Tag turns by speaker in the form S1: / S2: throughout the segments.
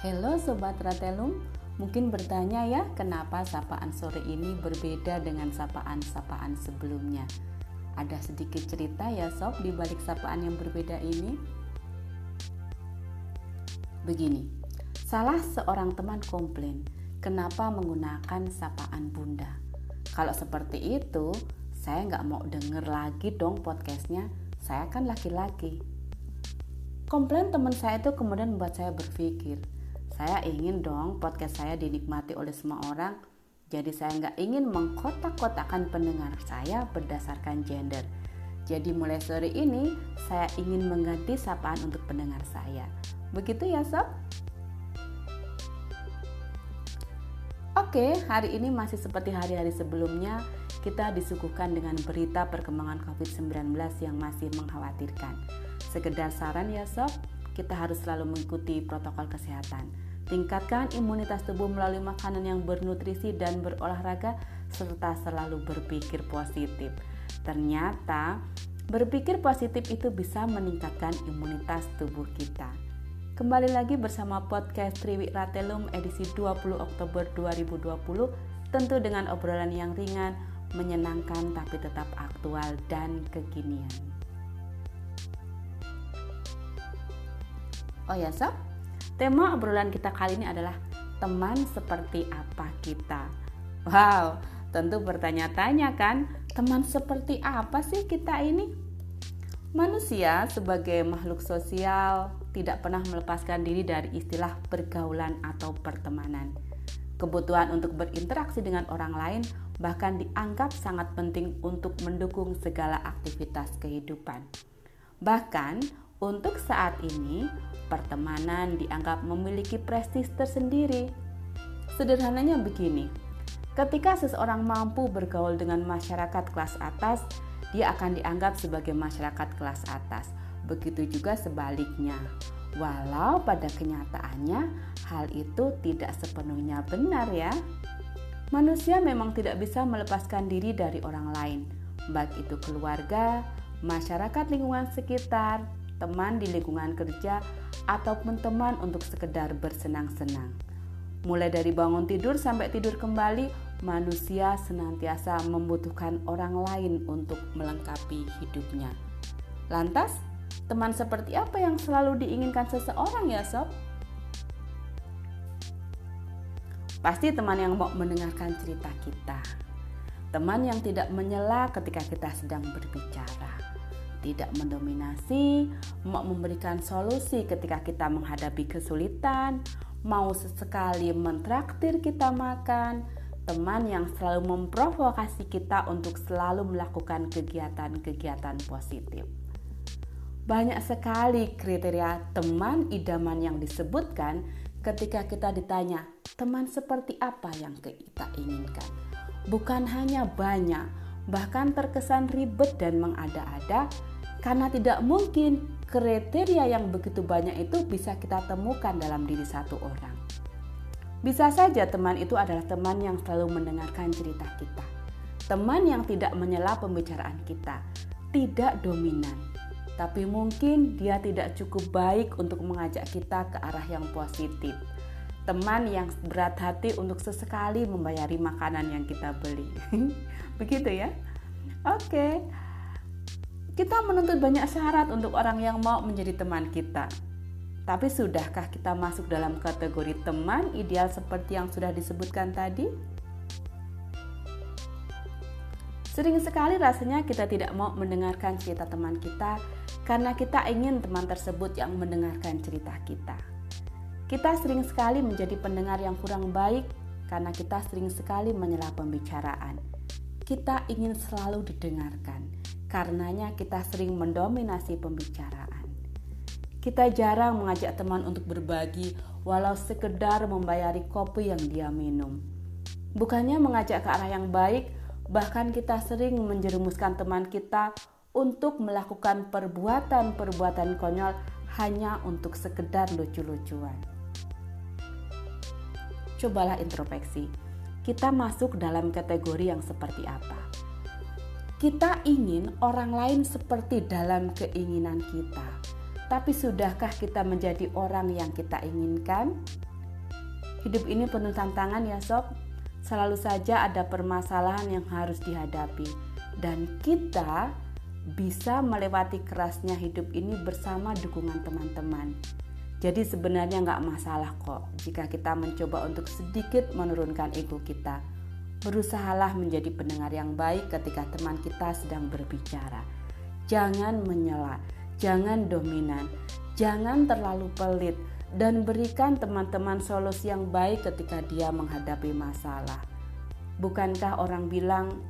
S1: Halo Sobat Ratelum, mungkin bertanya ya kenapa sapaan sore ini berbeda dengan sapaan-sapaan sebelumnya. Ada sedikit cerita ya sob di balik sapaan yang berbeda ini? Begini, salah seorang teman komplain kenapa menggunakan sapaan bunda. Kalau seperti itu, saya nggak mau denger lagi dong podcastnya, saya kan laki-laki. Komplain teman saya itu kemudian membuat saya berpikir, saya ingin dong podcast saya dinikmati oleh semua orang. Jadi saya nggak ingin mengkotak-kotakan pendengar saya berdasarkan gender. Jadi mulai sore ini saya ingin mengganti sapaan untuk pendengar saya. Begitu ya sob? Oke, hari ini masih seperti hari-hari sebelumnya, kita disuguhkan dengan berita perkembangan COVID-19 yang masih mengkhawatirkan. Sekedar saran ya sob, kita harus selalu mengikuti protokol kesehatan Tingkatkan imunitas tubuh melalui makanan yang bernutrisi dan berolahraga serta selalu berpikir positif. Ternyata berpikir positif itu bisa meningkatkan imunitas tubuh kita. Kembali lagi bersama podcast Triwi Ratelum edisi 20 Oktober 2020 tentu dengan obrolan yang ringan, menyenangkan tapi tetap aktual dan kekinian. Oh ya sob, Tema obrolan kita kali ini adalah teman seperti apa kita. Wow, tentu bertanya-tanya kan, teman seperti apa sih kita ini? Manusia sebagai makhluk sosial tidak pernah melepaskan diri dari istilah pergaulan atau pertemanan. Kebutuhan untuk berinteraksi dengan orang lain bahkan dianggap sangat penting untuk mendukung segala aktivitas kehidupan. Bahkan untuk saat ini, pertemanan dianggap memiliki prestis tersendiri. Sederhananya begini, ketika seseorang mampu bergaul dengan masyarakat kelas atas, dia akan dianggap sebagai masyarakat kelas atas. Begitu juga sebaliknya. Walau pada kenyataannya hal itu tidak sepenuhnya benar ya. Manusia memang tidak bisa melepaskan diri dari orang lain, baik itu keluarga, masyarakat lingkungan sekitar, teman di lingkungan kerja, ataupun teman untuk sekedar bersenang-senang. Mulai dari bangun tidur sampai tidur kembali, manusia senantiasa membutuhkan orang lain untuk melengkapi hidupnya. Lantas, teman seperti apa yang selalu diinginkan seseorang ya sob? Pasti teman yang mau mendengarkan cerita kita. Teman yang tidak menyela ketika kita sedang berbicara tidak mendominasi, mau memberikan solusi ketika kita menghadapi kesulitan, mau sesekali mentraktir kita makan, teman yang selalu memprovokasi kita untuk selalu melakukan kegiatan-kegiatan positif. Banyak sekali kriteria teman idaman yang disebutkan ketika kita ditanya, teman seperti apa yang kita inginkan? Bukan hanya banyak, bahkan terkesan ribet dan mengada-ada, karena tidak mungkin kriteria yang begitu banyak itu bisa kita temukan dalam diri satu orang. Bisa saja teman itu adalah teman yang selalu mendengarkan cerita kita. Teman yang tidak menyela pembicaraan kita, tidak dominan. Tapi mungkin dia tidak cukup baik untuk mengajak kita ke arah yang positif. Teman yang berat hati untuk sesekali membayari makanan yang kita beli. Begitu ya? Oke. Okay. Kita menuntut banyak syarat untuk orang yang mau menjadi teman kita. Tapi sudahkah kita masuk dalam kategori teman ideal seperti yang sudah disebutkan tadi? Sering sekali rasanya kita tidak mau mendengarkan cerita teman kita karena kita ingin teman tersebut yang mendengarkan cerita kita. Kita sering sekali menjadi pendengar yang kurang baik karena kita sering sekali menyela pembicaraan. Kita ingin selalu didengarkan Karenanya kita sering mendominasi pembicaraan. Kita jarang mengajak teman untuk berbagi walau sekedar membayari kopi yang dia minum. Bukannya mengajak ke arah yang baik, bahkan kita sering menjerumuskan teman kita untuk melakukan perbuatan-perbuatan konyol hanya untuk sekedar lucu-lucuan. Cobalah introspeksi. Kita masuk dalam kategori yang seperti apa? Kita ingin orang lain seperti dalam keinginan kita, tapi sudahkah kita menjadi orang yang kita inginkan? Hidup ini penuh tantangan ya sob. Selalu saja ada permasalahan yang harus dihadapi dan kita bisa melewati kerasnya hidup ini bersama dukungan teman-teman. Jadi sebenarnya nggak masalah kok jika kita mencoba untuk sedikit menurunkan ego kita. Berusahalah menjadi pendengar yang baik ketika teman kita sedang berbicara. Jangan menyela, jangan dominan, jangan terlalu pelit, dan berikan teman-teman solusi yang baik ketika dia menghadapi masalah. Bukankah orang bilang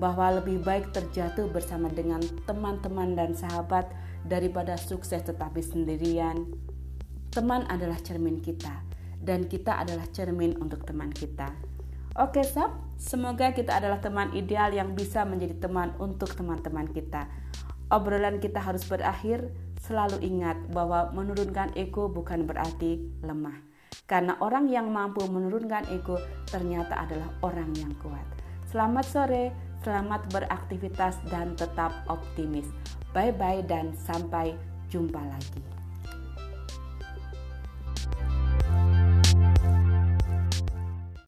S1: bahwa lebih baik terjatuh bersama dengan teman-teman dan sahabat daripada sukses tetapi sendirian? Teman adalah cermin kita, dan kita adalah cermin untuk teman kita. Oke, sob, semoga kita adalah teman ideal yang bisa menjadi teman untuk teman-teman kita. Obrolan kita harus berakhir selalu ingat bahwa menurunkan ego bukan berarti lemah. Karena orang yang mampu menurunkan ego ternyata adalah orang yang kuat. Selamat sore, selamat beraktivitas dan tetap optimis. Bye bye dan sampai jumpa lagi.